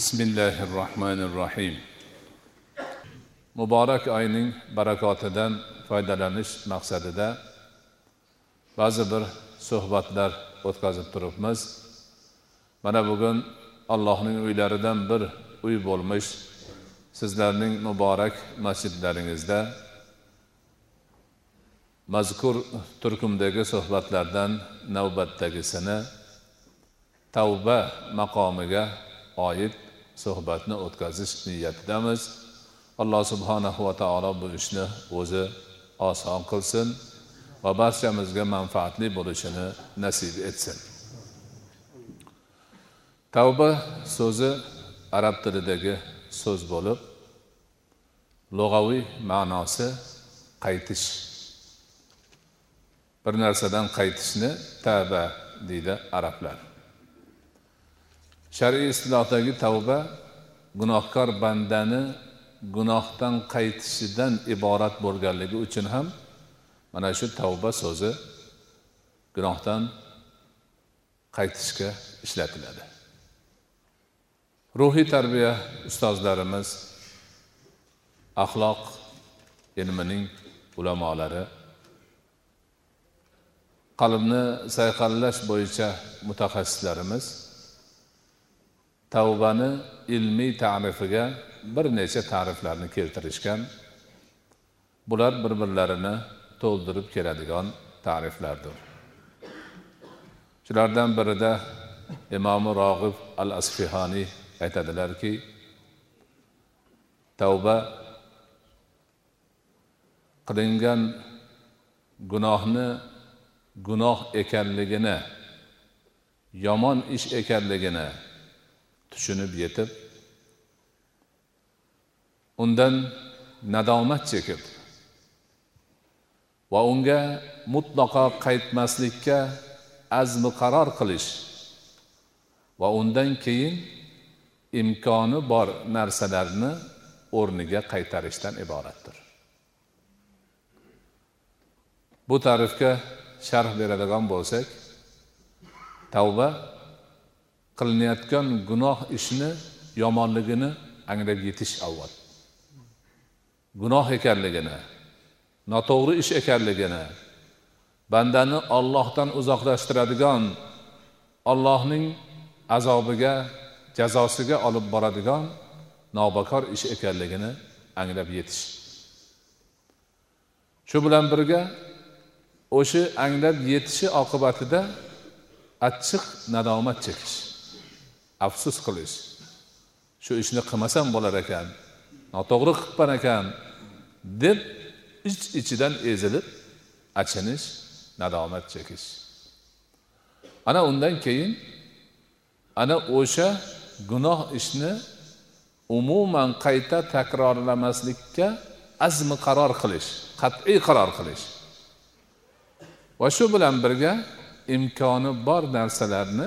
bismillahi rohmanir rohim muborak oyning barakotidan foydalanish maqsadida ba'zi bir suhbatlar o'tkazib turibmiz. Mana bugun allohning uylaridan bir uy bo'lmish sizlarning muborak masjidlaringizda mazkur turkumdagi suhbatlardan navbatdagisini tavba maqomiga oid suhbatni o'tkazish niyatidamiz. Alloh subhanahu va taolo bu ishni o'zi oson qilsin va barchamizga manfaatli bo'lishini nasib etsin. Tavba so'zi arab tilidagi so'z bo'lib lug'aviy ma'nosi qaytish. Bir narsadan qaytishni tavba deydi arablar. Shar'iy istilohdagi tavba gunohkor bandani gunohdan qaytishidan iborat bo'lganligi uchun ham mana shu tavba so'zi gunohdan qaytishga ishlatiladi. Ruhiy tarbiya ustozlarimiz axloq ilmining ulamolari qalbni sayqallash bo'yicha mutaxassislarimiz tavbani ilmiy ta'rifiga bir necha ta'riflarni keltirishgan. Bular bir birlarini to'ldirib keladigan ta'riflardir. Shulardan birida imomi rog'ib al asfihoniy aytadilarki tavba qilingan gunohni gunoh ekanligini yomon ish ekanligini tushunib yetib undan nadomat chekib va unga mutlaqo qaytmaslikka azmi qaror qilish va undan keyin imkoni bor narsalarni o'rniga qaytarishdan iboratdir. Bu ta'rifga sharh beradigan bo'lsak tavba qilinayotgan gunoh ishni yomonligini anglab yetish avval. Gunoh ekanligini noto'g'ri ish ekanligini bandani ollohdan uzoqlashtiradigan ollohning azobiga jazosiga olib boradigan nobakor ish ekanligini anglab yetish. Shu bilan birga o'sha anglab yetishi oqibatida achchiq nadomat chekish. Afsus qilish. Shu ishni qilmasam bo'lar ekan noto'g'ri qilibman ekan deb ich ichidan ezilib achinish nadomat chekish. Ana undan keyin ana o'sha gunoh ishni umuman qayta takrorlamaslikka azmi qaror qilish qat'iy qaror qilish. Va shu bilan birga imkoni bor narsalarni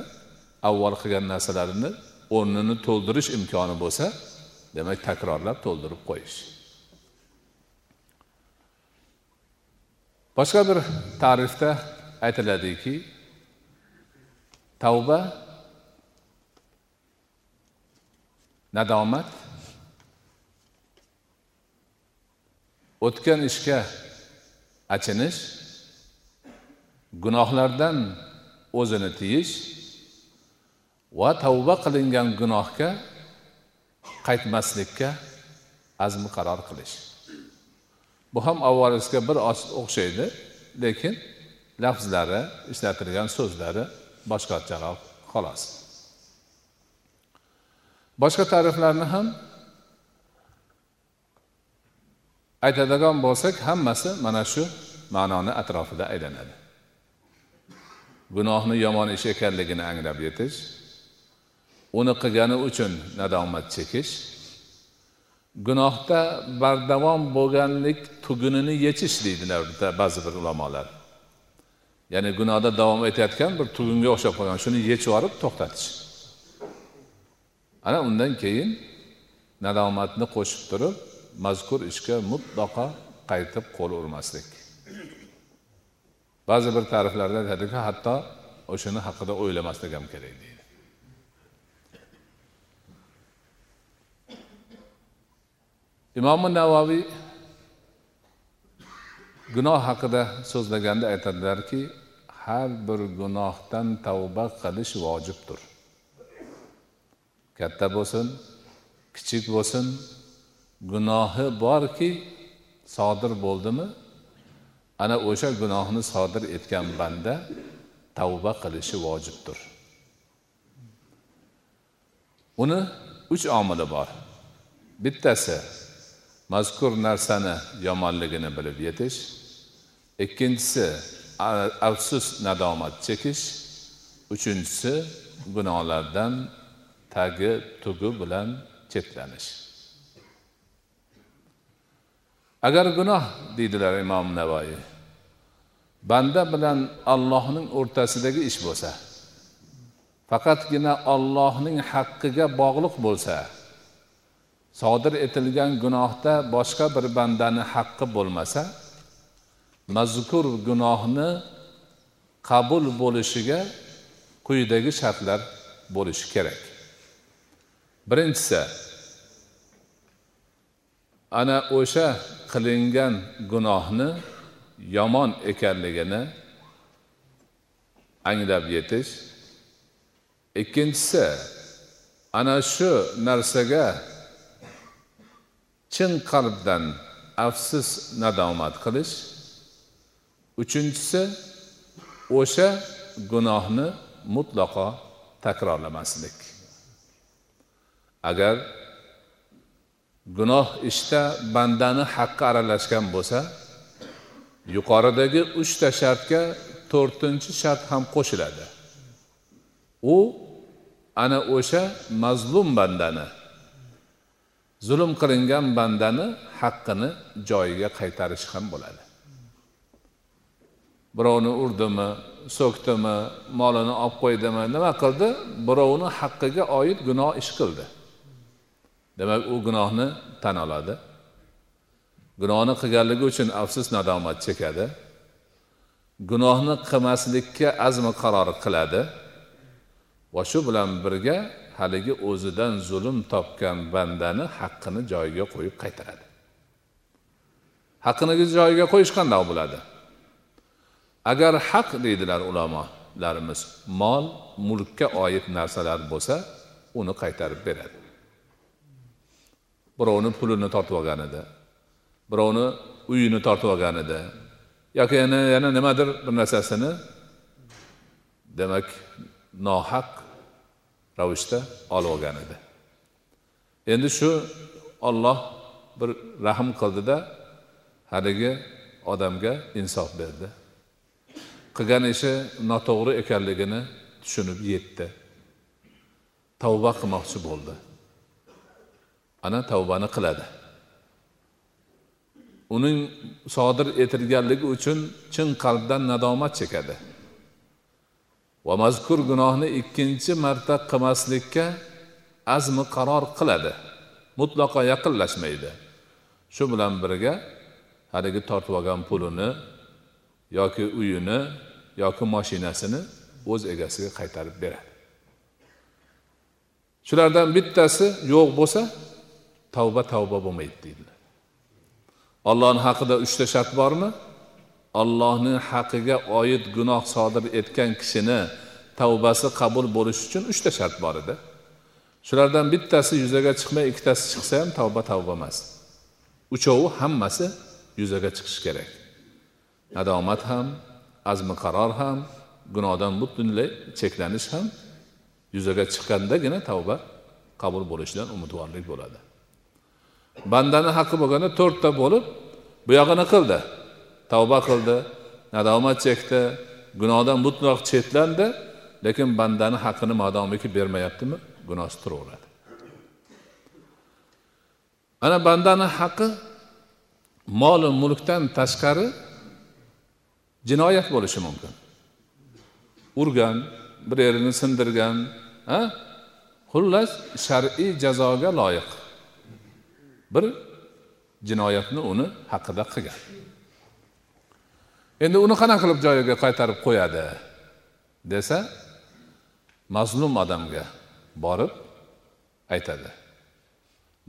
avval qilgan narsalarini o'rnini to'ldirish imkoni bo'lsa demak takrorlab to'ldirib qo'yish. Boshqa bir ta'rifda aytiladiki tavba nadomat o'tgan ishga achinish gunohlardan o'zini tiyish va tavba qilingan gunohga qaytmaslikka azmi qaror qilish. Bu ham avvalgisiga bir oz o'xshaydi lekin lafzlari ishlatilgan so'zlari boshqacharoq xolos. Boshqa ta'riflarni ham aytadigan bo'lsak hammasi mana shu ma'noni atrofida aylanadi. Gunohni yomon ish ekanligini anglab yetish uni qilgani uchun nadomat chekish. Gunohda bardavom bo'lganlik tugunini yechish deydilar ba'zi bir ulamolar. Ya'ni gunohda davom etayotgan bir tugunga o'xshab qolgan shuni yechib yuborib to'xtatish. Ana undan keyin nadomatni qo'shib turib mazkur ishga mutlaqo qaytib qo'l urmaslik. Ba'zi bir ta'riflarda aytadiki hatto o'shani haqida o'ylamaslik ham kerak deydi. Imomi navoiy gunoh haqida so'zlaganda aytadilarki har bir gunohdan tavba qilish vojibdir. Katta bo'lsin kichik bo'lsin gunohi borki sodir bo'ldimi? Ana o'sha gunohni sodir etgan banda tavba qilishi vojibdir. Uni uch omili bor. Bittasi mazkur narsani yomonligini bilib yetish. Ikkinchisi afsus nadomat chekish. Uchinchisi gunohlardan tagi tugi bilan chetlanish. Agar gunoh deydilar imom navoiy banda bilan allohning o'rtasidagi ish bo'lsa faqatgina ollohning haqqiga bog'liq bo'lsa sodir etilgan gunohda boshqa bir bandani haqqi bo'lmasa mazkur gunohni qabul bo'lishiga quyidagi shartlar bo'lishi kerak. Birinchisi ana o'sha qilingan gunohni yomon ekanligini anglab yetish. Ikkinchisi ana shu narsaga chin qalbdan afsus nadomat qilish. Uchinchisi o'sha gunohni mutlaqo takrorlamaslik agar gunoh ishda bandani haqqi aralashgan bo'lsa yuqoridagi uchta shartga to'rtinchi shart ham qo'shiladi. U ana o'sha mazlum bandani zulm qilingan bandani haqqini joyiga qaytarish ham bo'ladi. Birovni urdimi so'kdimi molini olib qo'ydimi nima qildi? Birovni haqqiga oid gunoh ish qildi. Demak u gunohni tan oladi. Gunohni qilganligi uchun afsus nadomat chekadi. Gunohni qilmaslikka azmi qaror qiladi. Va shu bilan birga haligi o'zidan zulm topgan bandani haqqini joyiga qo'yib qaytaradi. Haqqini joyiga qo'yish qandoq bo'ladi? Agar haq deydilar ulamolarimiz mol mulkka oid narsalar bo'lsa uni qaytarib beradi. Birovni pulini tortib olganida birovni uyini tortib olganida yoki yana yana nimadir bir narsasini demak nohaq ravishda olib olgan edi. Endi shu olloh bir rahm qildida haligi odamga insof berdi. Qilgan ishi noto'g'ri ekanligini tushunib yetdi. Tavba qilmoqchi bo'ldi. Ana tavbani qiladi. Uning sodir etilganligi uchun chin qalbdan nadomat chekadi. Va mazkur gunohni ikkinchi marta qilmaslikka azmi qaror qiladi. Mutlaqo yaqinlashmaydi. Shu bilan birga haligi tortib olgan pulini yoki uyini yoki moshinasini o'z egasiga qaytarib beradi. Shulardan bittasi yo'q bo'lsa tavba tavba bo'lmaydi deydilar. Ollohni haqida uchta shart bormi? Ollohni haqqiga oid gunoh sodir etgan kishini tavbasi qabul bo'lishi uchun uchta shart bor edi. Shulardan bittasi yuzaga chiqmay ikkitasi chiqsa ham tavba tavba emas. Uchovi hammasi yuzaga chiqishi kerak. Nadomat ham azmi qaror ham gunohdan butunlay cheklanish ham yuzaga chiqqandagina tavba qabul bo'lishidan umidvorlik bo'ladi. Bandani haqqi bo'lganda to'rtta bo'lib bu yog'ini qildi. Tavba qildi nadomat chekdi. Gunohdan mutlaq chetlandi lekin bandani haqqini madomiki bermayaptimi? Gunohsiz turaveradi. Ana bandani haqqi molu mulkdan tashqari jinoyat bo'lishi mumkin. Urgan bir yerini sindirgan a xullas shar'iy jazoga loyiq bir jinoyatni uni haqida qilgan. Endi uni qanaqa qilib joyiga qaytarib qo'yadi desa mazlum odamga borib aytadi.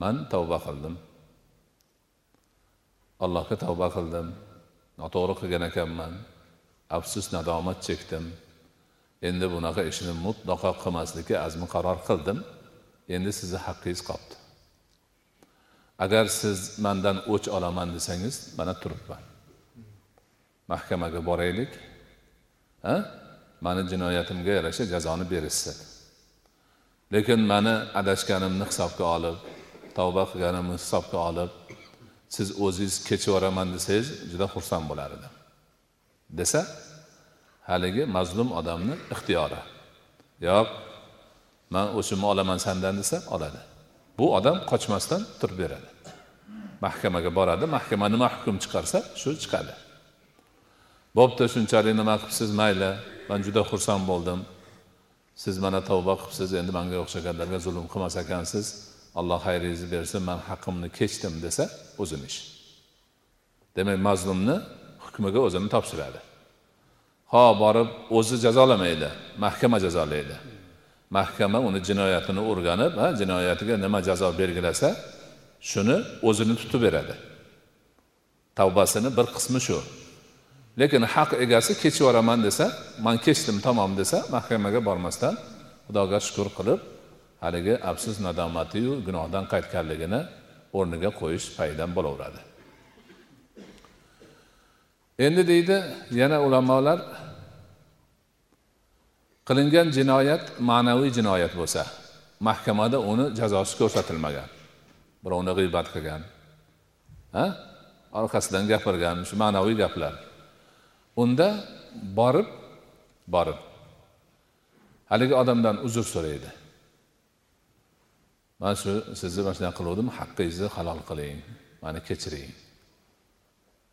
Man tavba qildim. Allohga tavba qildim. Noto'g'ri qilgan ekanman. Afsus nadomat chekdim. Endi bunaqa ishni mutlaqo qilmaslikka azmi qaror qildim. Endi sizni haqqingiz qolibdi agar siz mandan o'ch olaman desangiz mana turibman. Mahkamaga boraylik. A mani jinoyatimga yarasha jazoni berishsin lekin mani adashganimni hisobga olib tavba qilganimni hisobga olib siz o'zingiz kechib yuboraman desangiz juda xursand bo'lar edim. Desa haligi mazlum odamni ixtiyori. Yo'q man o'zimni olaman sandan desa oladi. Bu odam qochmasdan turib beradi. Mahkamaga boradi mahkama nima hukm chiqarsa shu chiqadi. Bo'pti shunchalik nima qilibsiz mayli man juda xursand bo'ldim. Siz mana tavba qilibsiz endi manga o'xshaganlarga zulm qilmas ekansiz. Alloh xayringizni bersin man haqqimni kechdim desa o'zini ishi demak mazlumni hukmiga o'zini topshiradi. Ho borib o'zi jazolamaydi mahkama jazolaydi. Mahkama uni jinoyatini o'rganib ha jinoyatiga nima jazo belgilasa shuni o'zini tutib beradi. Tavbasini bir qismi shu. Lekin haq egasi kechib yuboraman desa man kechdim tamom desa mahkamaga bormasdan xudoga shukur qilib haligi afsus nadomatiyu gunohdan qaytganligini o'rniga qo'yish paydan bo'laveradi. Endi deydi yana ulamolar qilingan jinoyat ma'naviy jinoyat bo'lsa mahkamada uni jazosi ko'rsatilmagan birovni g'iybat qilgan ha? Orqasidan gapirgan shu ma'naviy gaplar. Unda borib borib. Haligi odamdan uzr so'raydi. Man shu sizni mana shunaqa qiluvdim haqqingizni halol qiling mani kechiring.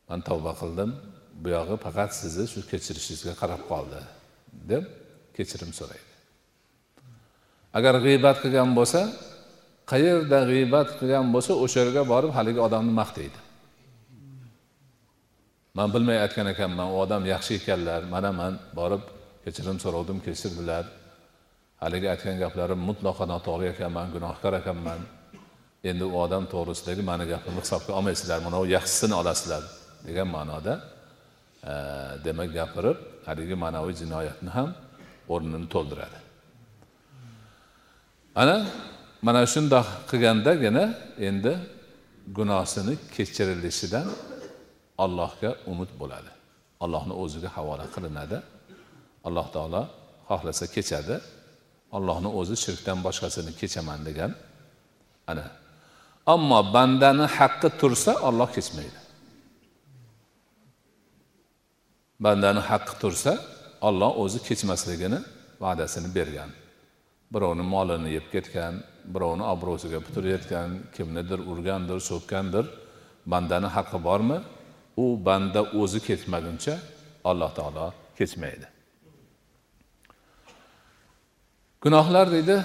Man tavba qildim bu yog'i faqat sizni shu kechirishingizga qarab qoldi deb kechirim so'raydi. Agar g'iybat qilgan bo'lsa qayerda g'iybat qilgan bo'lsa o'sha yerga borib haligi odamni maqtaydi. Man bilmay aytgan ekanman u odam yaxshi ekanlar. Mana man borib kechirim so'ravdim kechirdilar haligi aytgan gaplarim mutlaqo noto'g'ri ekanman gunohkor ekanman. Endi u odam to'g'risidagi mani gapimni hisobga olmaysizlar mana u yaxshisini olasizlar degan ma'noda e, demak gapirib haligi ma'naviy jinoyatni ham o'rnini to'ldiradi. Ana mana shundoq qilgandagina endi gunohsini kechirilishidan allohga umid bo'ladi. Allohni o'ziga havola qilinadi. Alloh taolo xohlasa kechadi. Allohni o'zi shirkdan boshqasini kechaman degan ana. Ammo bandani haqqi tursa olloh kechmaydi. Bandani haqqi tursa olloh o'zi kechmasligini va'dasini bergan. Birovni molini yeb ketgan birovni obro'siga putur yetgan kimnidir urgandir so'kkandir. Bandani haqqi bormi? U banda o'zi ketmaguncha alloh taolo kechmaydi gunohlar deydi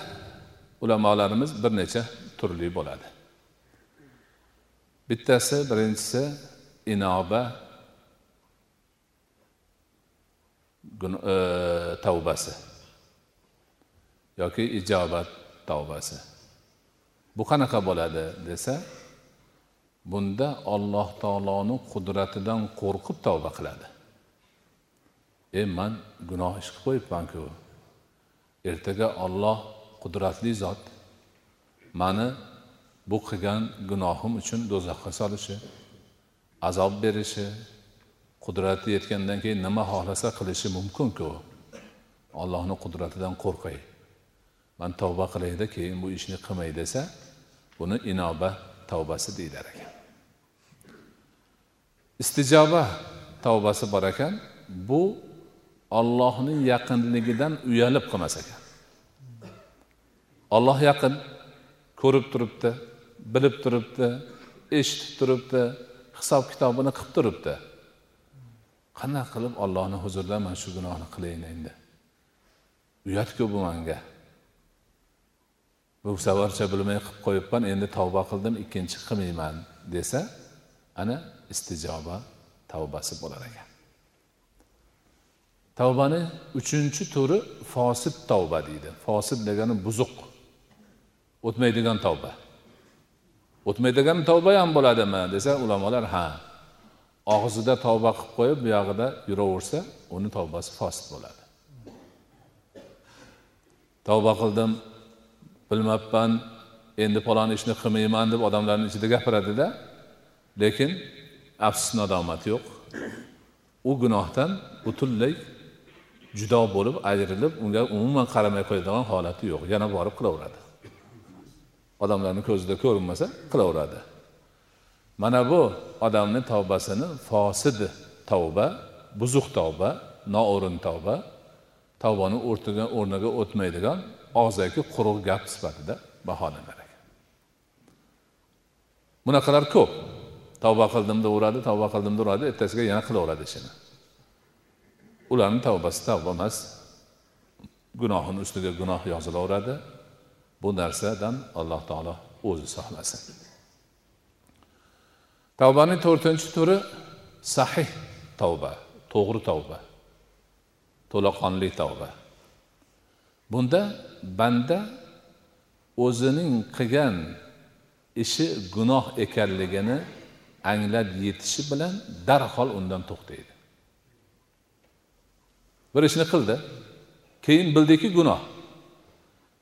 ulamolarimiz bir necha turli bo'ladi. Bittasi birinchisi inoba e, tavbasi yoki ijobat tavbasi. Bu qanaqa bo'ladi desa bunda olloh taoloni qudratidan qo'rqib tavba qiladi. E man gunoh ish qilib qo'yibmanku. Ertaga olloh qudratli zot mani bu qilgan gunohim uchun do'zaxga solishi azob berishi qudrati yetgandan keyin nima xohlasa qilishi mumkinku. Ollohni qudratidan qo'rqay. Man tavba qilayda keyin bu ishni qilmay desa buni inoba tavbasi deyilar ekan istijoba tavbasi bor ekan bu ollohning yaqinligidan uyalib qilmas ekan. Olloh yaqin ko'rib turibdi bilib turibdi eshitib turibdi hisob kitobini qilib turibdi. Qanaqa qilib ollohni huzurida man shu gunohni qilayin endi? Uyatku bu manga. Bu safarcha bilmay qilib qo'yibman endi tavba qildim ikkinchi qilmayman desa ana istijoba tavbasi bo'lar ekan. Tavbani uchinchi turi fosib tavba deydi. Fosib degani buzuq. O'tmaydigan tavba. O'tmaydigan tavba ham bo'ladimi desa ulamolar ha og'zida tavba qilib qo'yib buyog'ida yuraversa uni tavbasi fosil bo'ladi. Tavba qildim bilmabman endi falon ishni qilmayman deb odamlarni ichida gapiradida lekin afsus nadomat yo'q. U gunohdan butunlay judo bo'lib ajrilib unga umuman qaramay qo'yadigan holati yo'q. Yana borib qilaveradi. Odamlarni ko'zida ko'rinmasa qilaveradi. Mana bu odamni tavbasini fosid tavba buzuq tavba noo'rin tavba tavbani o'rniga o'tmaydigan og'zaki quruq gap sifatida baholanar ekan bunaqalar ko'p. Tavba qildim deb uradi tavba qildim deb uradi ertasiga yana qilaveradi ishini. Ularni tavbasi tavba emas gunohini ustiga gunoh yozilaveradi. Bu narsadan alloh taolo o'zi saqlasin. Tavbaning to'rtinchi turi sahih tavba to'g'ri tavba to'laqonli tavba. Bunda banda o'zining qilgan ishi gunoh ekanligini anglab yetishi bilan darhol undan to'xtaydi. Bir ishni qildi keyin bildiki gunoh.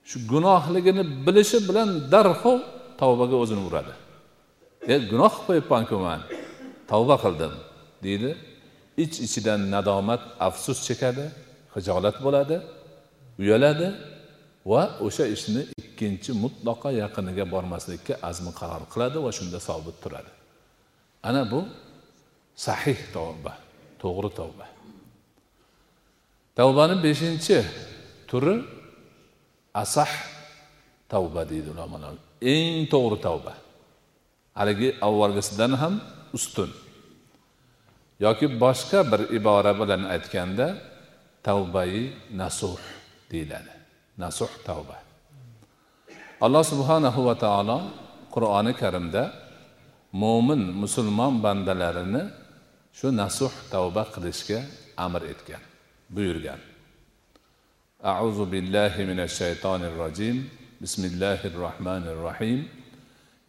Shu gunohligini bilishi bilan darhol tavbaga o'zini uradi. E gunoh qilib qo'yibmanku man tavba qildim deydi. Ich ichidan nadomat afsus chekadi hijolat bo'ladi uyaladi va o'sha ishni ikkinchi mutlaqo yaqiniga bormaslikka azmi qaror qiladi va shunda sobit turadi. Ana bu sahih tavba to'g'ri tavba tavbani beshinchi turi asah tavba deydi ulamolar eng to'g'ri tavba haligi avvalgisidan ham ustun yoki boshqa bir ibora bilan aytganda tavbai nasuh deyiladi nasuh tavba alloh subhanahu va taolo qur'oni karimda mo'min musulmon bandalarini shu nasuh tavba qilishga amr etgan buyurgan auzu billahi minash shaytonir rojim bismillahir rohmanir rohim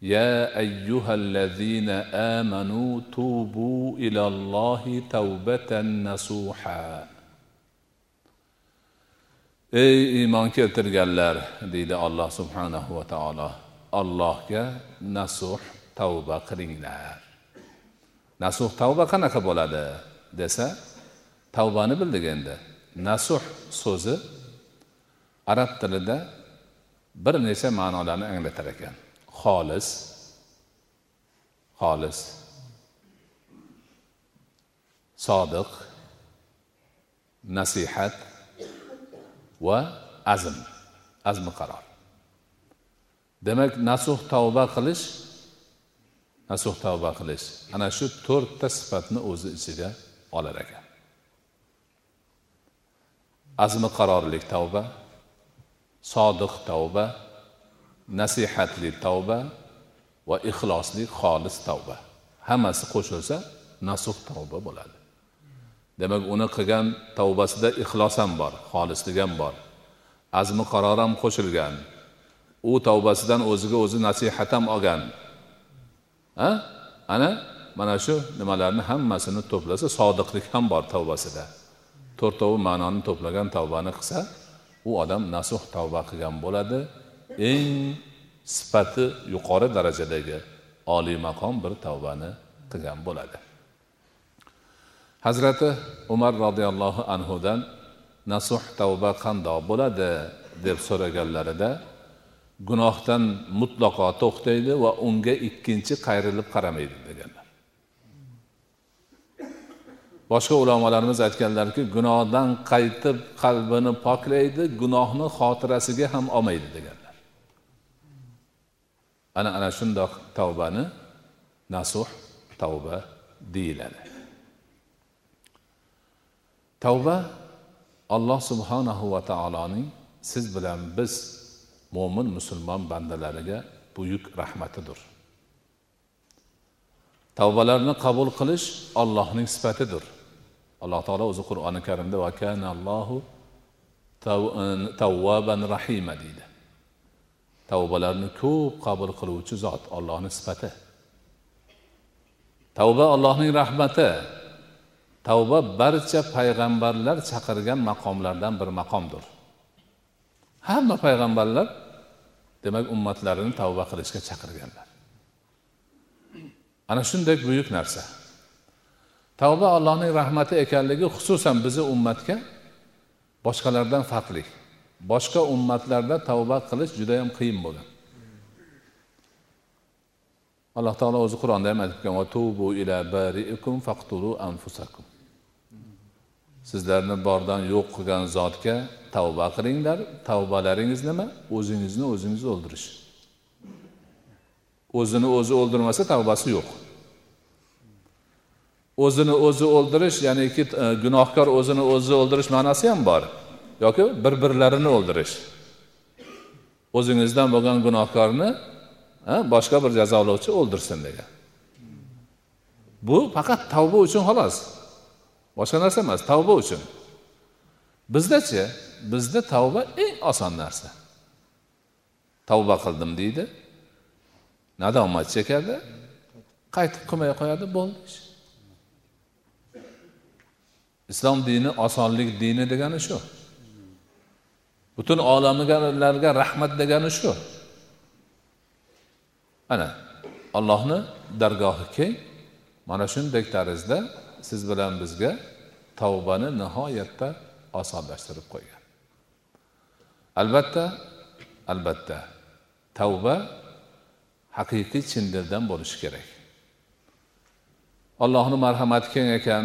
يا أيها الذين آمنوا توبوا إلى الله توبة نصوحا ey iymon keltirganlar deydi alloh subhanahu va taolo allohga nasuh tavba qilinglar. Nasuh tavba qanaqa bo'ladi desa tavbani bildik endi. Nasuh so'zi arab tilida bir necha ma'nolarni anglatar ekan. Xolis xolis sodiq nasihat va azm azmi qaror. Demak nasuh tavba qilish nasuh tavba qilish. Ana shu to'rtta sifatni o'zi ichiga olar ekan. Azmi qarorlik tavba sodiq tavba nasihatli tavba va ixlosli xolis tavba. Hammasi qo'shilsa nasuh tavba bo'ladi. Demak uni qilgan tavbasida ixlos ham bor xolislik ham bor. Azmi qaror ham qo'shilgan. U tavbasidan o'ziga o'zi nasihat ham olgan. A ana mana shu nimalarni hammasini to'plasa sodiqlik ham bor tavbasida. To'rtovi ma'noni to'plagan tavbani qilsa u odam nasuh tavba qilgan bo'ladi. Eng sifati yuqori darajadagi oliy maqom bir tavbani qilgan bo'ladi. Hazrati umar roziyallohu anhudan nasuh tavba qandoq bo'ladi deb so'raganlarida gunohdan mutlaqo to'xtaydi va unga ikkinchi qayrilib qaramaydi deganlar. Boshqa ulamolarimiz aytganlarki gunohdan qaytib qalbini poklaydi gunohni xotirasiga ham olmaydi deganlar. Ana ana shundoq tavbani nasuh tavba deyiladi. Tavba alloh subhanahu va taoloning siz bilan biz mo'min musulmon bandalariga buyuk rahmatidir. Tavbalarni qabul qilish ollohning sifatidir. Alloh taolo o'zi qur'oni karimda va kana allohu tavvaban rahima deydi. Tavbalarni ko'p qabul qiluvchi zot ollohni sifati. Tavba allohning rahmati. Tavba barcha payg'ambarlar chaqirgan maqomlardan bir maqomdir. Hamma payg'ambarlar demak ummatlarini tavba qilishga chaqirganlar. Ana shunday buyuk narsa. Tavba allohning rahmati ekanligi xususan bizni ummatga boshqalardan farqli. Boshqa ummatlarda tavba qilish judayam qiyin bo'lgan. Alloh taolo o'zi qur'onda ham aytib anfusakum. Sizlarni bordan yo'q qilgan zotga tavba qilinglar. Tavbalaringiz nima? O'zingizni o'zingiz o'ldirish. O'zini o'zi o'ldirmasa tavbasi yo'q. O'zini o'zi o'ldirish ya'niki e, gunohkor o'zini o'zi o'ldirish ma'nosi ham bor. Yoki bir birlarini o'ldirish. O'zingizdan bo'lgan gunohkorni e, boshqa bir jazolovchi o'ldirsin degan. Bu faqat tavba uchun xolos. Boshqa narsa emas tavba uchun. Bizdachi bizda tavba eng oson narsa. Tavba qildim deydi nadomat chekadi qaytib qilmay qo'yadi bo'ldi islom dini osonlik dini degani shu. Butun olamlarga rahmat degani shu. Ana allohni dargohi keng mana shunday tarzda siz bilan bizga tavbani nihoyatda osonlashtirib qo'ygan. Albatta albatta tavba haqiqiy chin dildan bo'lishi kerak. Allohni marhamati keng ekan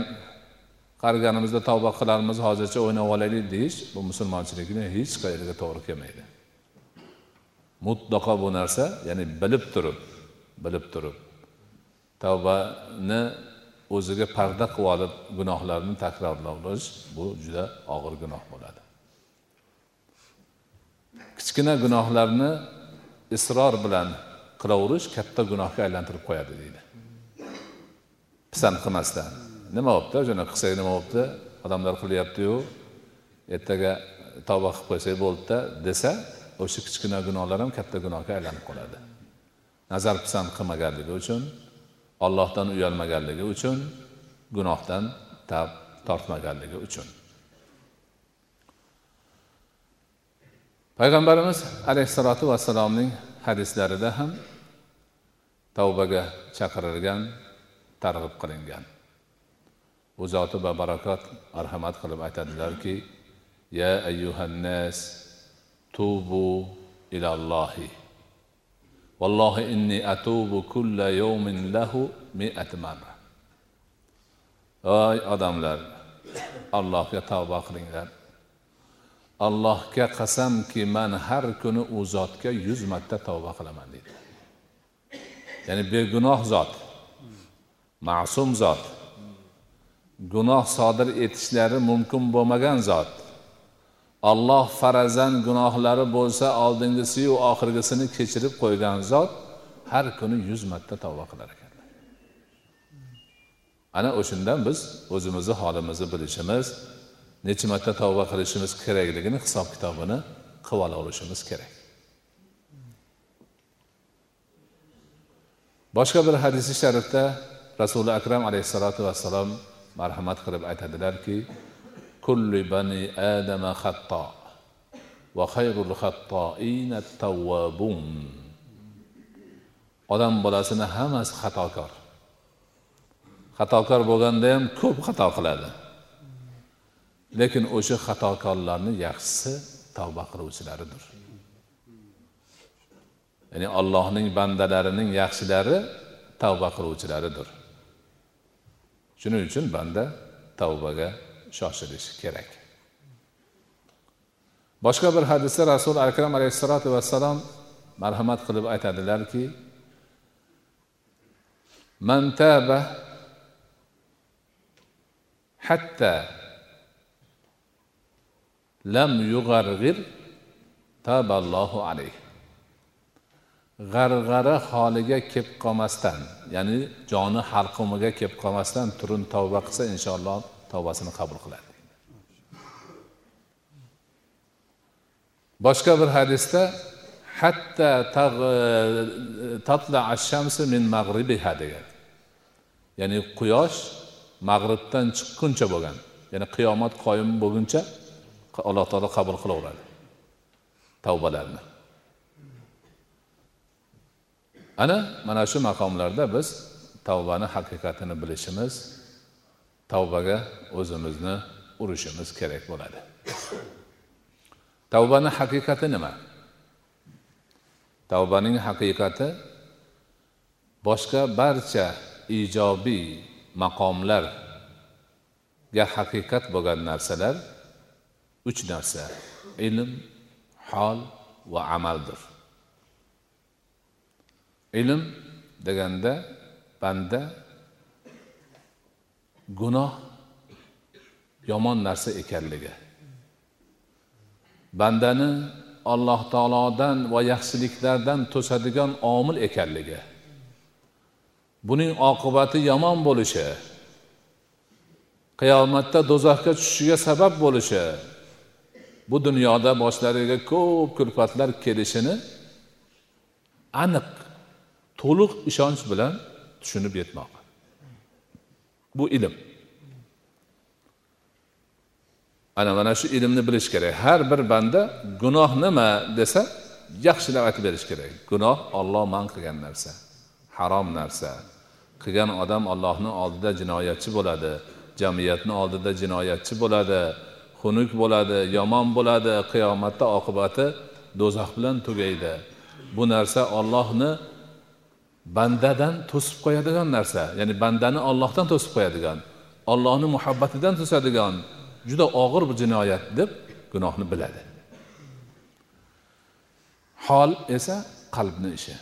qariganimizda tavba qilarmiz hozircha o'ynab olaylik deyish bu musulmonchilikni hech qayerga to'g'ri kelmaydi. Mutlaqo bu narsa ya'ni bilib turib bilib turib tavbani o'ziga parda qilib olib gunohlarni takrorlash bu juda og'ir gunoh bo'ladi. Kichkina gunohlarni isror bilan qilaverish katta gunohga aylantirib qo'yadi deydi. Pisand qilmasdan nima bo'libdi o'shani qilsak nima bo'libdi odamlar qilyaptiyu ertaga tavba qilib qo'ysak bo'ldida desa o'sha kichkina gunohlar ham katta gunohga aylanib qoladi. Nazar pisand qilmaganligi uchun ollohdan uyalmaganligi uchun gunohdan tab tortmaganligi uchun. Payg'ambarimiz alayhissalotu vassalomning hadislarida ham tavbaga chaqirilgan targ'ib qilingan. U zoti va barakot marhamat qilib aytadilarki ya ayyuhannas tubu ilallohi vallohi inni atubu kulla yawmin lahu mi'at marra. Voy odamlar allohga tavba qilinglar. Allohga qasamki man har kuni u zotga yuz marta tavba qilaman deydi. Ya'ni begunoh zot ma'sum zot gunoh sodir etishlari mumkin bo'lmagan zot. Olloh farazan gunohlari bo'lsa oldingisiyu oxirgisini kechirib qo'ygan zot har kuni yuz marta tavba qilar ekanlar ana o'shandan biz o'zimizni holimizni bilishimiz necha marta tavba qilishimiz kerakligini hisob kitobini qilib ola olishimiz kerak. Boshqa bir hadisi sharifda rasuli akram alayhissalotu vassalom marhamat qilib aytadilarki kulli bani adama خطاء va الخطائين التوابون odam bolasini hammasi xatokor. Xatokor bo'lganda ham ko'p xato qiladi. Lekin o'sha xatokorlarni yaxshisi tavba qiluvchilaridir. Ya'ni allohning bandalarining yaxshilari tavba qiluvchilaridir. Shuning uchun banda tavbaga shoshilish kerak. Boshqa bir hadisda rasuli akram alayhissalotu vassalom marhamat qilib aytadilarki man taba hatta lam yug'arg'ir taballohu alayh. G'arg'ara holiga kelib qolmasdan ya'ni joni halqumiga kelib qolmasdan turin tavba qilsa inshaalloh tavbasini qabul qiladi. Boshqa bir hadisda hatta tatla ashamsi min mag'ribiha degan. Ya'ni quyosh mag'ribdan chiqquncha bo'lgan. Ya'ni qiyomat qoyim bo'lguncha alloh taolo qabul qilaveradi tavbalarni. Ana mana shu maqomlarda biz tavbani haqiqatini bilishimiz tavbaga o'zimizni urishimiz kerak bo'ladi. Tavbani haqiqati nima? Tavbaning haqiqati boshqa barcha ijobiy maqomlarga haqiqat bo'lgan narsalar uch narsa ilm hol va amaldir. Ilm deganda banda gunoh yomon narsa ekanligi. Bandani alloh taolodan va yaxshiliklardan to'sadigan omil ekanligi. Buning oqibati yomon bo'lishi qiyomatda do'zaxga tushishiga sabab bo'lishi bu dunyoda boshlariga ko'p kulfatlar kelishini aniq to'liq ishonch bilan tushunib yetmoq. Bu ilm. Ana mana shu ilmni bilish kerak. Har bir banda gunoh nima desa yaxshilab aytib berish kerak. Gunoh olloh man qilgan narsa harom narsa. Qilgan odam ollohni oldida jinoyatchi bo'ladi jamiyatni oldida jinoyatchi bo'ladi xunuk bo'ladi yomon bo'ladi. Qiyomatda oqibati do'zax bilan tugaydi. Bu narsa ollohni bandadan to'sib qo'yadigan narsa ya'ni bandani ollohdan to'sib qo'yadigan ollohni muhabbatidan to'sadigan juda og'ir bir jinoyat deb gunohni biladi. Hol esa qalbni ishi.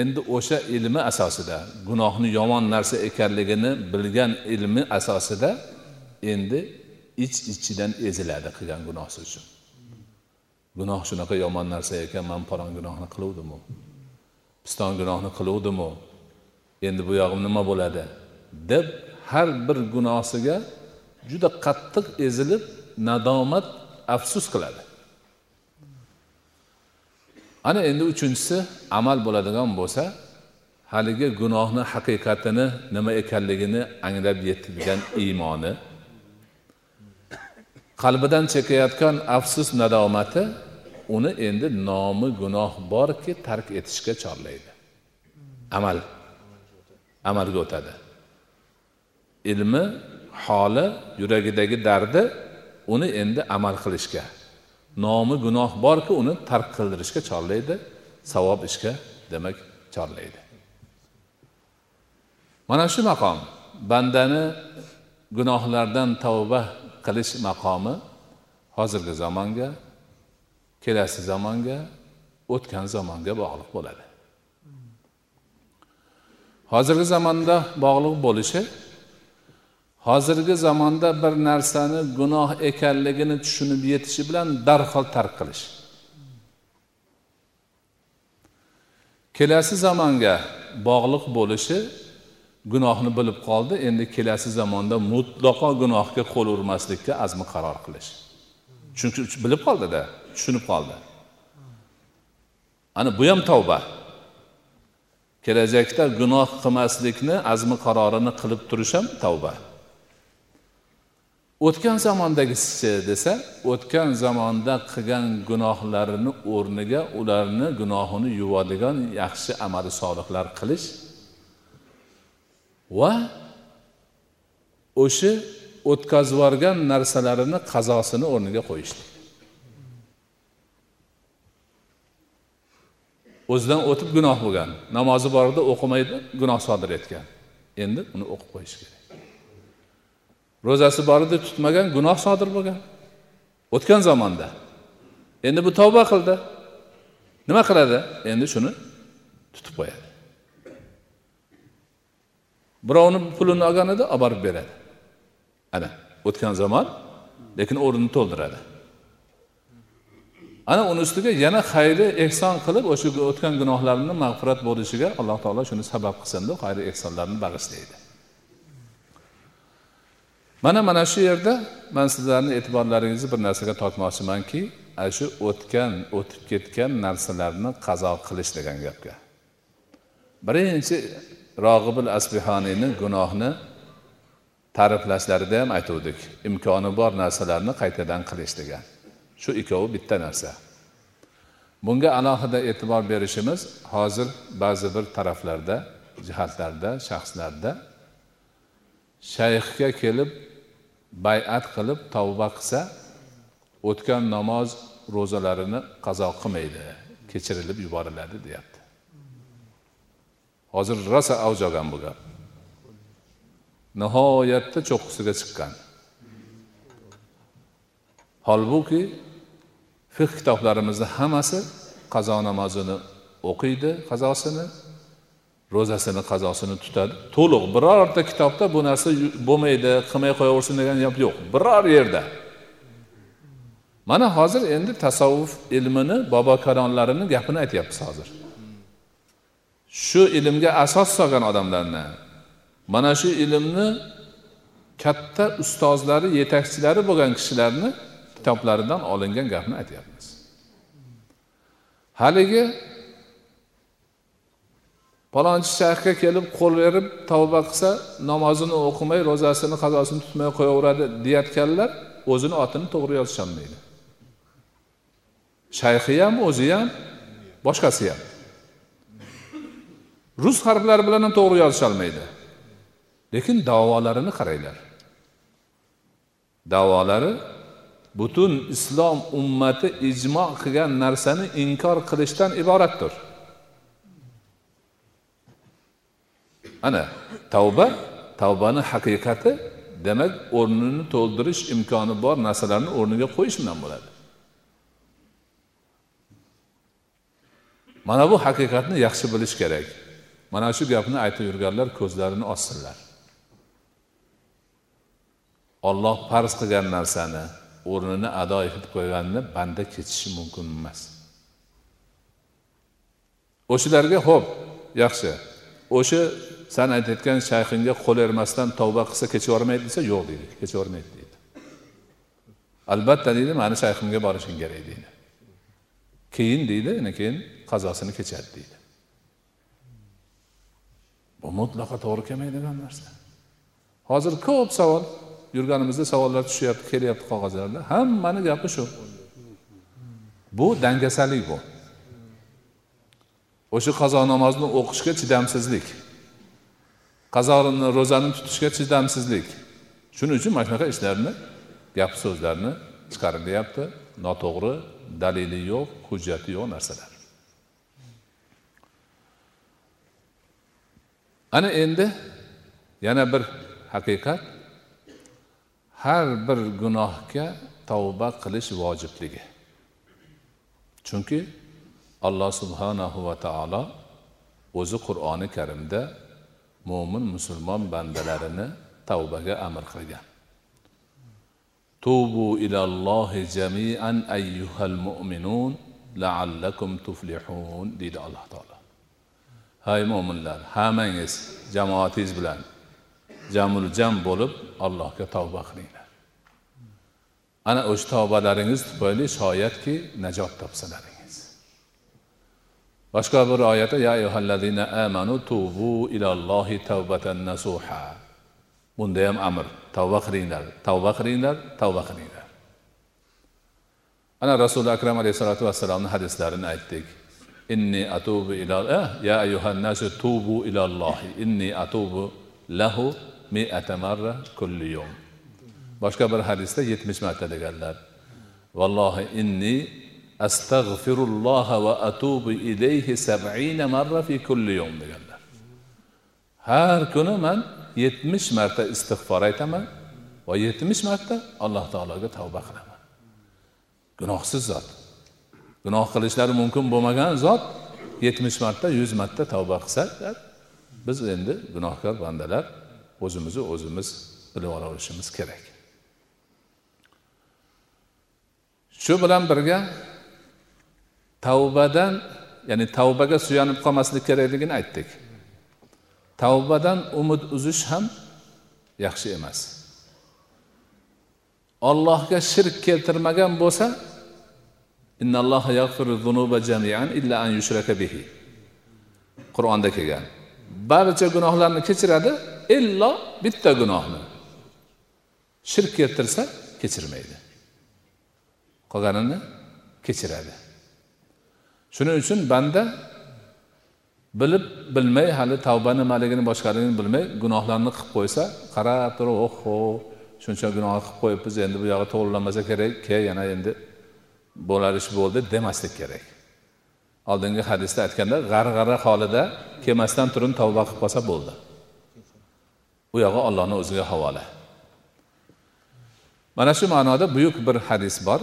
Endi o'sha ilmi asosida gunohni yomon narsa ekanligini bilgan ilmi asosida endi ich ichidan eziladi qilgan gunohi uchun. Gunoh shunaqa yomon narsa ekan man palon gunohni qiluvdimu piston gunohni qiluvdimu endi bu yog'im nima bo'ladi deb har bir gunohsiga juda qattiq ezilib nadomat afsus qiladi. Ana endi uchinchisi amal bo'ladigan bo'lsa haligi gunohni haqiqatini nima ekanligini anglab yetilgan iymoni qalbidan chekayotgan afsus nadomati uni endi nomi gunoh borki tark etishga chorlaydi. Amal. Amalga o'tadi. Ilmi holi yuragidagi dardi uni endi amal qilishga nomi gunoh borki uni tark qildirishga chorlaydi savob ishga demak chorlaydi. Mana shu maqom. Bandani gunohlardan tavba qilish maqomi hozirgi zamonga kelasi zamonga o'tgan zamonga bog'liq bo'ladi. Hozirgi zamonda bog'liq bo'lishi hozirgi zamonda bir narsani gunoh ekanligini tushunib yetishi bilan darhol tark qilish. Kelasi zamonga bog'liq bo'lishi gunohni bilib qoldi endi kelasi zamonda mutlaqo gunohga qo'l urmaslikka azmi qaror qilish. Chunki bilib qoldida. Tushunib qoldi. Ana bu ham tavba. Kelajakda gunoh qilmaslikni azmi qarorini qilib turish ham tavba. O'tgan zamondagisichi desa o'tgan zamonda qilgan gunohlarini o'rniga ularni gunohini yuvadigan yaxshi amali solihlar qilish va o'sha o'tkazib yuborgan narsalarini qazosini o'rniga qo'yishlik. O'zidan o'tib gunoh bo'lgan. Namozi bor edi o'qimaydi gunoh sodir etgan. Endi uni o'qib qo'yish kerak. Ro'zasi bor edi tutmagan gunoh sodir bo'lgan. O'tgan zamonda. Endi bu tavba qildi. Nima qiladi? Endi shuni tutib qo'yadi. Birovni pulini olgan edi olib borib beradi. Ana o'tgan zamon lekin o'rnini to'ldiradi. Ana uni ustiga yana xayri ehson qilib o'sha o'tgan gunohlarini mag'firat bo'lishiga alloh taolo shuni sabab qilsin deb xayri ehsonlarni bag'ishlaydi. Mana mana shu yerda man sizlarni e'tiborlaringizni bir narsaga tortmoqchimanki ana shu o'tgan o'tib ketgan narsalarni qazo qilish degan gapga. Birinchi rog'ibil asbihoniyni gunohni ta'riflashlarida ham aytuvdik. Imkoni bor narsalarni qaytadan qilish degan. Shu ikkovi bitta narsa. Bunga alohida e'tibor berishimiz hozir ba'zi bir taraflarda jihatlarda shaxslarda shayxga kelib bay'at qilib tavba qilsa o'tgan namoz ro'zalarini qazo qilmaydi kechirilib yuboriladi deyapti. Hozir rosa avj olgan bu gap. Nihoyatda cho'qqisiga chiqqan. Holbuki fiq kitoblarimizni hammasi qazo namozini o'qiydi qazosini ro'zasini qazosini tutadi. To'liq birorta kitobda bu narsa bo'lmaydi qilmay qo'yaversin degan gap yo'q. Biror yerda. Mana hozir endi tasavvuf ilmini bobo karonlarini gapini aytyapmiz hozir. Shu ilmga asos solgan odamlarni mana shu ilmni katta ustozlari yetakchilari bo'lgan kishilarni kitoblaridan olingan gapni aytyapmiz. Haligi palonchi shayxga kelib qo'l berib tavba qilsa namozini o'qimay ro'zasini qazosini tutmay qo'yaveradi deyayotganlar o'zini otini to'g'ri yozisholmaydi. Shayxi ham o'zi ham boshqasi ham. Rus harflari bilan ham to'g'ri yozisholmaydi. Lekin davolarini qaranglar. Davolari butun islom ummati ijmo qilgan narsani inkor qilishdan iboratdir. Ana tavba tavbani haqiqati demak o'rnini to'ldirish imkoni bor narsalarni o'rniga qo'yish bilan bo'ladi. Mana bu haqiqatni yaxshi bilish kerak. Mana shu gapni aytib yurganlar ko'zlarini ochsinlar olloh farz qilgan narsani o'rnini ado etib qo'yganini banda kechishi mumkin emas. O'shalarga ho'p yaxshi. O'sha san aytayotgan shayxingga qo'l ermasdan tavba qilsa kechib yubormaydi desa yo'q deydi kechib yubormaydi deydi. Albatta deydi mani shayximga borishing kerak deydi. Keyin deydi keyin qazosini kechadi deydi. Bu mutlaqo to'g'ri kelmaydigan narsa. Hozir ko'p savol. Yurganimizda savollar tushyapti kelyapti qog'ozlarda. Hammani gapi shu. Bu dangasalik bu. O'sha qazo namozini o'qishga chidamsizlik. Qazoni ro'zani tutishga chidamsizlik. Shuning uchun mana shunaqa ishlarni gap so'zlarni chiqarilyapti. Noto'g'ri dalili yo'q hujjati yo'q narsalar. Ana endi yana bir haqiqat. Har bir gunohga tavba qilish vojibligi. Chunki alloh subhanahu va taolo o'zi qur'oni karimda mo'min musulmon bandalarini tavbaga amr qilgan. Tubu ilallohi jamian ayyuhal mu'minun laallakum tuflihun deydi alloh taolo. Hay mo'minlar hammangiz jamoatingiz bilan jamul jam bo'lib allohga tavba qiling. Ana o'sha tavbalaringiz tufayli shoyatki najot topsalaringiz. Boshqa bir oyatda ya ayyuhallazina amanu tubu ilallohi tavbatan nasuha. Bunda ham amr. Tavba qilinglar tavba qilinglar tavba qilinglar. Ana rasuli akram alayhissalotu vassalomni hadislarini aytdik. Inni atubu ila eh, ya ayyuhan tubu ilallohi inni atubu lahu miata marra kulli yawm. Boshqa bir hadisda yetmish marta deganlar. Vallohi inni astag'firulloh va atubu ilayhi sab'ina marra fi kulli yom deganlar. Har kuni man yetmish marta istig'for aytaman va yetmish marta alloh taologa tavba qilaman. Gunohsiz zot. Gunoh qilishlari mumkin bo'lmagan zot yetmish marta yuz marta tavba qilsa biz endi gunohkor bandalar o'zimizni o'zimiz bilib olishimiz kerak. Shu bilan birga tavbadan ya'ni tavbaga suyanib qolmaslik kerakligini aytdik. Tavbadan umid uzish ham yaxshi emas. Ollohga shirk keltirmagan bo'lsa qur'onda kelgan. Barcha gunohlarni kechiradi illo bitta gunohni. Shirk keltirsa kechirmaydi. Qolganini kechiradi. Shuning uchun banda bilib bilmay hali tavba nimaligini boshqaligini bilmay gunohlarni qilib qo'ysa qarab turib oho shuncha gunoh qilib qo'yibmiz endi bu yog'i to'g'irlanmasa kerak ke yana endi bo'lar ish bo'ldi demaslik kerak. Oldingi hadisda aytganda g'arg'ara holida kelmasdan turib tavba qilib qolsa bo'ldi. U yog'i ollohni o'ziga havola. Mana shu ma'noda buyuk bir hadis bor.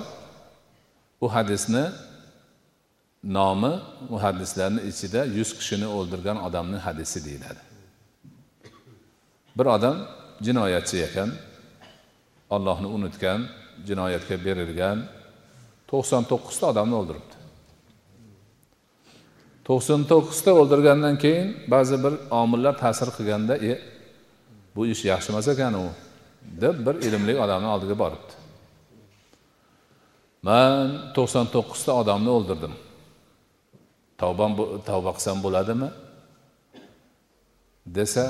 U hadisni nomi muhaddislarni ichida yuz kishini o'ldirgan odamni hadisi deyiladi. Bir odam jinoyatchi ekan ollohni unutgan jinoyatga berilgan to'qson to'qqizta odamni o'ldiribdi. To'qson to'qqizta o'ldirgandan keyin ba'zi bir omillar ta'sir qilganda e bu ish yaxshi emas ekan u deb bir ilmli odamni oldiga boribdi. Man to'qson to'qqizta odamni o'ldirdim. Tavbam tavba qilsam bo'ladimi? Desa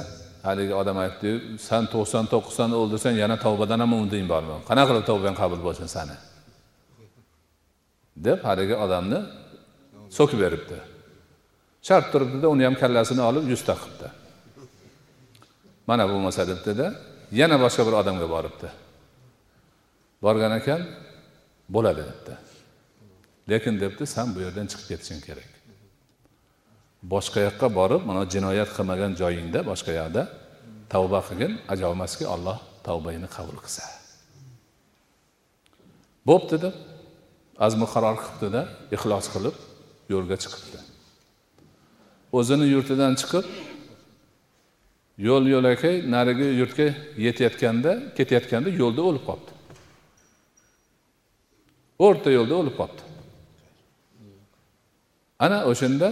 haligi odam aytdi san to'qson to'qqiztani o'ldirsang yana tavbadan ham umiding bormi qanaqa qilib tavbang qabul bo'lsin sani deb haligi odamni so'kib beribdi. Shart turibdida uni ham kallasini olib yuzta qilibdi. Mana bo'lmasa debdida yana boshqa bir odamga boribdi. Borgan ekan bo'ladi debdi. Lekin debdi san bu yerdan chiqib ketishing kerak. Boshqa yoqqa borib mana jinoyat qilmagan joyingda boshqa yoqda tavba qilgin ajab alloh olloh tavbangni qabul qilsa. Bo'pti deb azmi qaror qilibdida ixlos qilib yo'lga chiqibdi. O'zini yurtidan chiqib yo'l yo'lakay narigi yurtga yetayotganda ketayotganda yo'lda o'lib qolibdi. O'rta yo'lda o'lib qolibdi ana o'shanda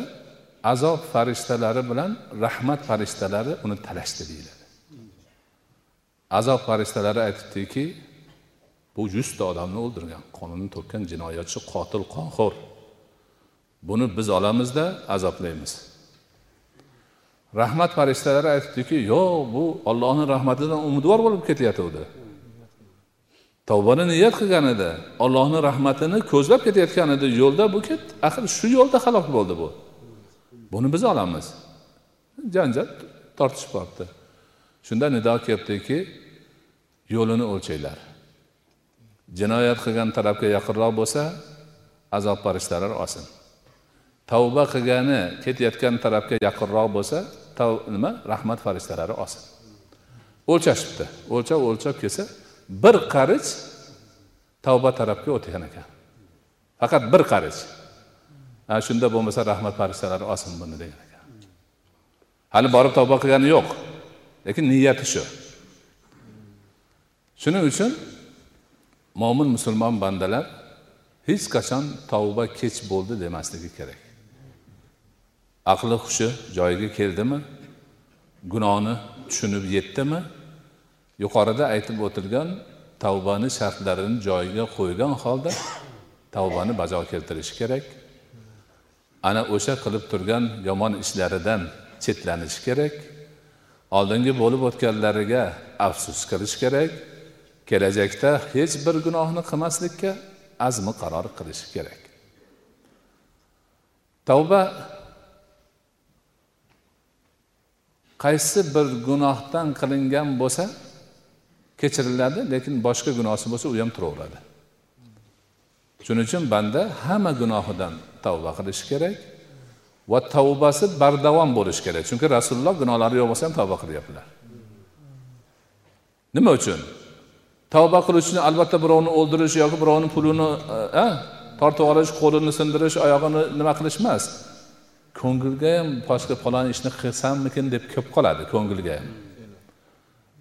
azob farishtalari bilan rahmat farishtalari uni talashdi deyiladi. Azob farishtalari aytibdiki bu yuzta odamni o'ldirgan qonini to'kkan jinoyatchi qotil qonxo'r buni biz olamizda azoblaymiz. Rahmat farishtalari aytibdiki yo'q bu ollohni rahmatidan umidvor bo'lib ketayotgandi tavbani niyat qilgan edi ollohni rahmatini ko'zlab ketayotgan edi yo'lda bu ketdi axir shu yo'lda halok bo'ldi bu. Buni biz olamiz. Janjal tortishib qolibdi shunda nido kelibdiki yo'lini o'lchanglar. Jinoyat qilgan tarafga yaqinroq bo'lsa azob farishtalari olsin. Tavba qilgani ketayotgan tarafga yaqinroq bo'lsa nima? Rahmat farishtalari olsin. O'lchashibdi. O'lchab o'lchab kelsa bir qarich tavba tarafga o'tgan ekan. Faqat bir qarich. Ana shunda bo'lmasa rahmat farishtalari olsin buni degan ekan. Hali borib tavba qilgani yo'q lekin niyati shu. Shuning uchun mo'min musulmon bandalar hech qachon tavba kech bo'ldi demasligi kerak. Aqli hushi joyiga keldimi? Gunohni tushunib yetdimi? Yuqorida aytib o'tilgan tavbani shartlarini joyiga qo'ygan holda tavbani bajo keltirishi kerak. Ana o'sha qilib turgan yomon ishlaridan chetlanish kerak. Oldingi bo'lib o'tganlariga afsus qilish kerak. Kelajakda hech bir gunohni qilmaslikka azmi qaror qilishi kerak. Tavba qaysi bir gunohdan qilingan bo'lsa kechiriladi lekin boshqa gunohi bo'lsa u ham turaveradi. Shuning uchun banda hamma gunohidan tavba qilishi kerak va tavbasi bardavom bo'lishi kerak. Chunki rasululloh gunohlari yo'q bo'lsa ham tavba qilyaptilar. Nima uchun? Tavba qiluvchini albatta birovni o'ldirish yoki birovni pulini e, tortib olish qo'lini sindirish oyog'ini nima qilish emas. Ko'ngilga ham boshqa falon ishni qilsammikin deb kelib qoladi ko'ngilga ham.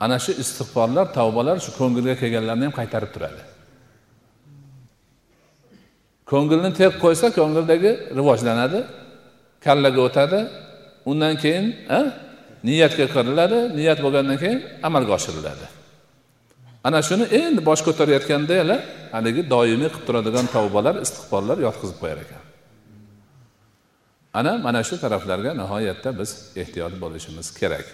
Ana shu istig'forlar tavbalar shu ko'ngilga kelganlarni ham qaytarib turadi. Ko'ngilni tep qo'ysa ko'ngildagi rivojlanadi kallaga o'tadi undan keyin niyatga kiriladi niyat bo'lgandan keyin amalga oshiriladi. Ana shuni endi bosh ko'tarayotganda haligi doimiy qilib turadigan tavbalar istig'forlar yotqizib qo'yar ekan. Ana mana shu taraflarga nihoyatda biz ehtiyot bo'lishimiz kerak.